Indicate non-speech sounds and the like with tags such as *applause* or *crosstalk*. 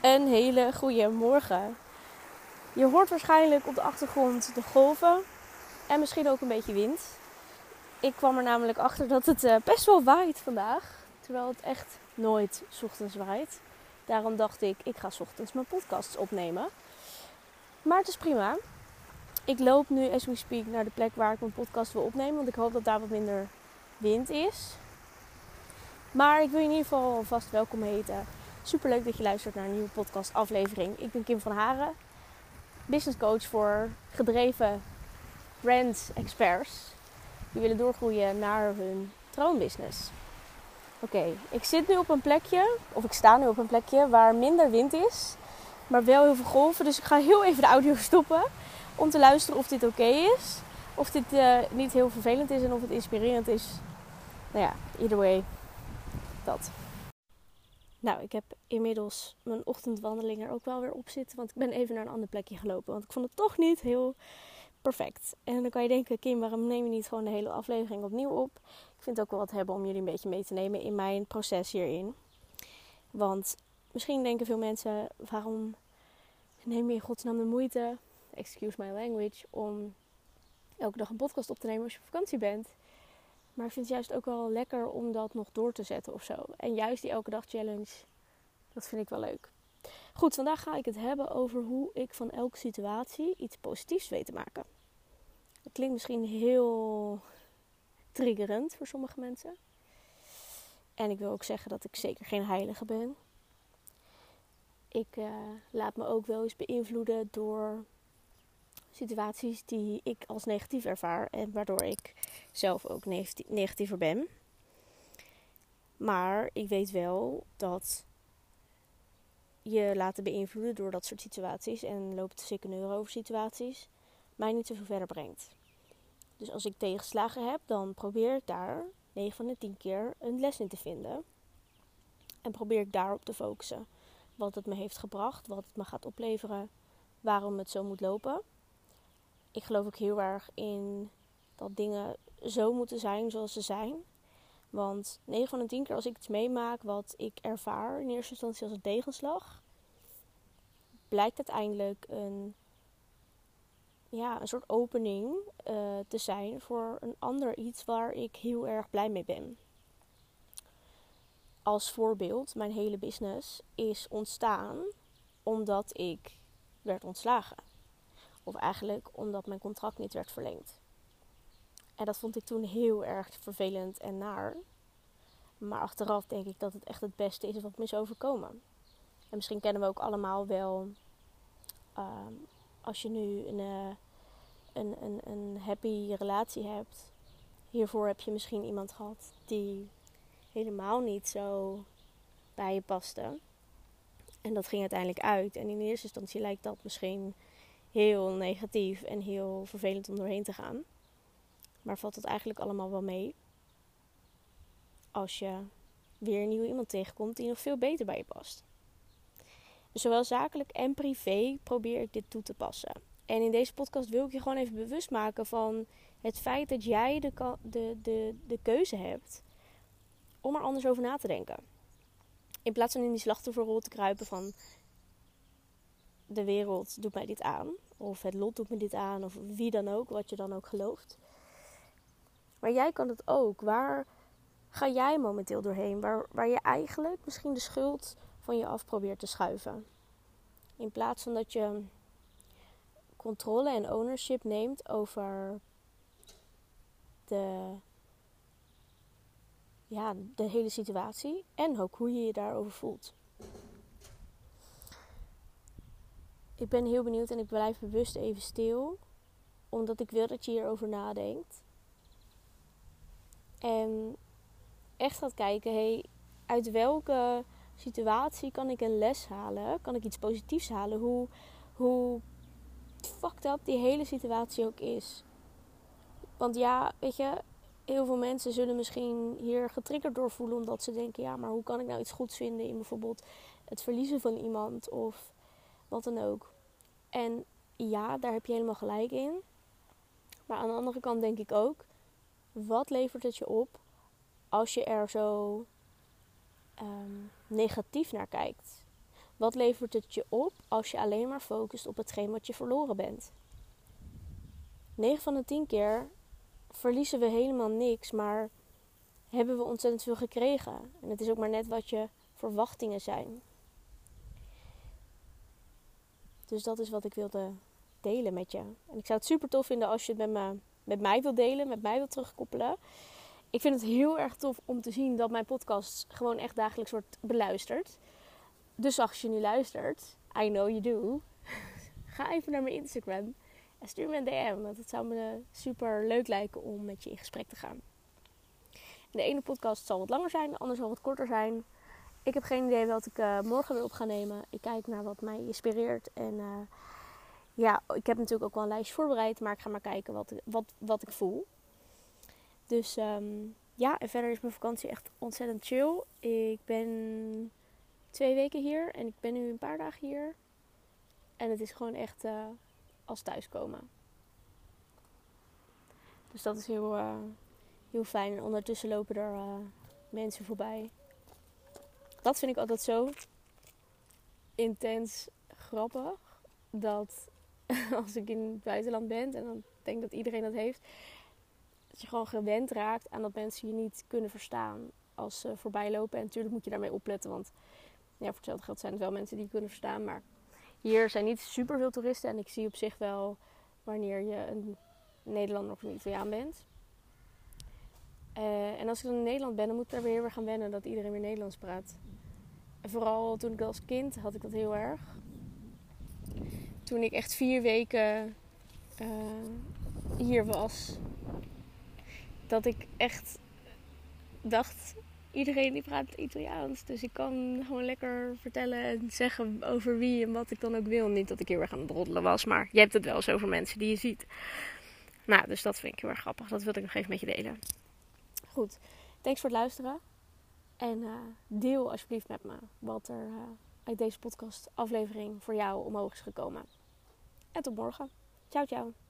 Een hele goede morgen. Je hoort waarschijnlijk op de achtergrond de golven en misschien ook een beetje wind. Ik kwam er namelijk achter dat het eh, best wel waait vandaag, terwijl het echt nooit ochtends waait. Daarom dacht ik, ik ga ochtends mijn podcasts opnemen. Maar het is prima. Ik loop nu, as we speak, naar de plek waar ik mijn podcast wil opnemen, want ik hoop dat daar wat minder wind is. Maar ik wil je in ieder geval vast welkom heten Super leuk dat je luistert naar een nieuwe podcast aflevering. Ik ben Kim van Haren, business coach voor gedreven brand experts die willen doorgroeien naar hun droombusiness. Oké, ik zit nu op een plekje, of ik sta nu op een plekje waar minder wind is, maar wel heel veel golven. Dus ik ga heel even de audio *laughs* stoppen om te luisteren of dit oké is. Of dit uh, niet heel vervelend is en of het inspirerend is. Nou ja, either way, dat. Nou, ik heb inmiddels mijn ochtendwandeling er ook wel weer op zitten. Want ik ben even naar een ander plekje gelopen. Want ik vond het toch niet heel perfect. En dan kan je denken, Kim, waarom neem je niet gewoon de hele aflevering opnieuw op? Ik vind het ook wel wat hebben om jullie een beetje mee te nemen in mijn proces hierin. Want misschien denken veel mensen, waarom neem je in godsnaam de moeite, excuse my language, om elke dag een podcast op te nemen als je op vakantie bent? Maar ik vind het juist ook wel lekker om dat nog door te zetten of zo. En juist die elke dag challenge, dat vind ik wel leuk. Goed, vandaag ga ik het hebben over hoe ik van elke situatie iets positiefs weet te maken. Het klinkt misschien heel triggerend voor sommige mensen. En ik wil ook zeggen dat ik zeker geen heilige ben. Ik uh, laat me ook wel eens beïnvloeden door situaties die ik als negatief ervaar en waardoor ik zelf ook negatiever ben. Maar ik weet wel dat je laten beïnvloeden door dat soort situaties en loopt sikken over situaties mij niet zoveel verder brengt. Dus als ik tegenslagen heb, dan probeer ik daar 9 van de 10 keer een les in te vinden. En probeer ik daarop te focussen. Wat het me heeft gebracht, wat het me gaat opleveren, waarom het zo moet lopen ik geloof ook heel erg in dat dingen zo moeten zijn zoals ze zijn. Want 9 van de 10 keer als ik iets meemaak wat ik ervaar in eerste instantie als een tegenslag, blijkt uiteindelijk een, ja, een soort opening uh, te zijn voor een ander iets waar ik heel erg blij mee ben. Als voorbeeld, mijn hele business is ontstaan omdat ik werd ontslagen. Of eigenlijk omdat mijn contract niet werd verlengd. En dat vond ik toen heel erg vervelend en naar. Maar achteraf denk ik dat het echt het beste is wat me is overkomen. En misschien kennen we ook allemaal wel, ehm, als je nu een, uh, een, een, een happy relatie hebt. Hiervoor heb je misschien iemand gehad die helemaal niet zo bij je paste. En dat ging uiteindelijk uit. En in eerste instantie lijkt dat misschien heel negatief en heel vervelend om doorheen te gaan. Maar valt het eigenlijk allemaal wel mee als je weer een nieuwe iemand tegenkomt die nog veel beter bij je past. Dus zowel zakelijk en privé probeer ik dit toe te passen. En in deze podcast wil ik je gewoon even bewust maken van het feit dat jij de, de, de, de keuze hebt om er anders over na te denken. In plaats van in die slachtofferrol te kruipen van de wereld doet mij dit aan. Of het lot doet me dit aan. Of wie dan ook, wat je dan ook gelooft. Maar jij kan het ook. Waar ga jij momenteel doorheen? Waar, waar je eigenlijk misschien de schuld van je af probeert te schuiven. In plaats van dat je controle en ownership neemt over de, ja, de hele situatie en ook hoe je je daarover voelt. Ik ben heel benieuwd en ik blijf bewust even stil. Omdat ik wil dat je hierover nadenkt. En echt gaat kijken, hey, uit welke situatie kan ik een les halen? Kan ik iets positiefs halen? Hoe, hoe fucked up die hele situatie ook is. Want ja, weet je, heel veel mensen zullen misschien hier getriggerd door voelen. Omdat ze denken, ja, maar hoe kan ik nou iets goeds vinden in bijvoorbeeld het verliezen van iemand? Of wat dan ook. En ja, daar heb je helemaal gelijk in. Maar aan de andere kant denk ik ook, wat levert het je op als je er zo um, negatief naar kijkt? Wat levert het je op als je alleen maar focust op hetgeen wat je verloren bent? 9 van de 10 keer verliezen we helemaal niks, maar hebben we ontzettend veel gekregen. En het is ook maar net wat je verwachtingen zijn. Dus dat is wat ik wilde delen met je. En ik zou het super tof vinden als je het met, me, met mij wilt delen, met mij wilt terugkoppelen. Ik vind het heel erg tof om te zien dat mijn podcast gewoon echt dagelijks wordt beluisterd. Dus als je nu luistert, I know you do. *laughs* Ga even naar mijn Instagram en stuur me een DM. Want het zou me super leuk lijken om met je in gesprek te gaan. De ene podcast zal wat langer zijn, de andere zal wat korter zijn. Ik heb geen idee wat ik uh, morgen weer op ga nemen. Ik kijk naar wat mij inspireert. En uh, ja, ik heb natuurlijk ook wel een lijstje voorbereid. Maar ik ga maar kijken wat, wat, wat ik voel. Dus um, ja, en verder is mijn vakantie echt ontzettend chill. Ik ben twee weken hier en ik ben nu een paar dagen hier. En het is gewoon echt uh, als thuiskomen. Dus dat is heel, heel fijn. En ondertussen lopen er mensen voorbij. Dat vind ik altijd zo intens grappig. Dat *laughs* als ik in het buitenland ben en dan denk dat iedereen dat heeft. Dat je gewoon gewend raakt aan dat mensen je niet kunnen verstaan als ze voorbij lopen. En natuurlijk moet je daarmee opletten. Want ja, voor hetzelfde geld zijn het wel mensen die je kunnen verstaan. Maar hier zijn niet super veel toeristen. En ik zie op zich wel wanneer je een Nederlander of een Italiaan bent. Uh, en als ik dan in Nederland ben, dan moet ik er weer weer gaan wennen dat iedereen weer Nederlands praat. Vooral toen ik als kind had ik dat heel erg. Toen ik echt vier weken uh, hier was. Dat ik echt dacht, iedereen die praat Italiaans. Dus ik kan gewoon lekker vertellen en zeggen over wie en wat ik dan ook wil. Niet dat ik heel erg aan het roddelen was, maar je hebt het wel eens over mensen die je ziet. Nou, dus dat vind ik heel erg grappig. Dat wilde ik nog even met je delen. Goed, thanks voor het luisteren. En uh, deel alsjeblieft met me wat er uh, uit deze podcast aflevering voor jou omhoog is gekomen. En tot morgen. Ciao, ciao.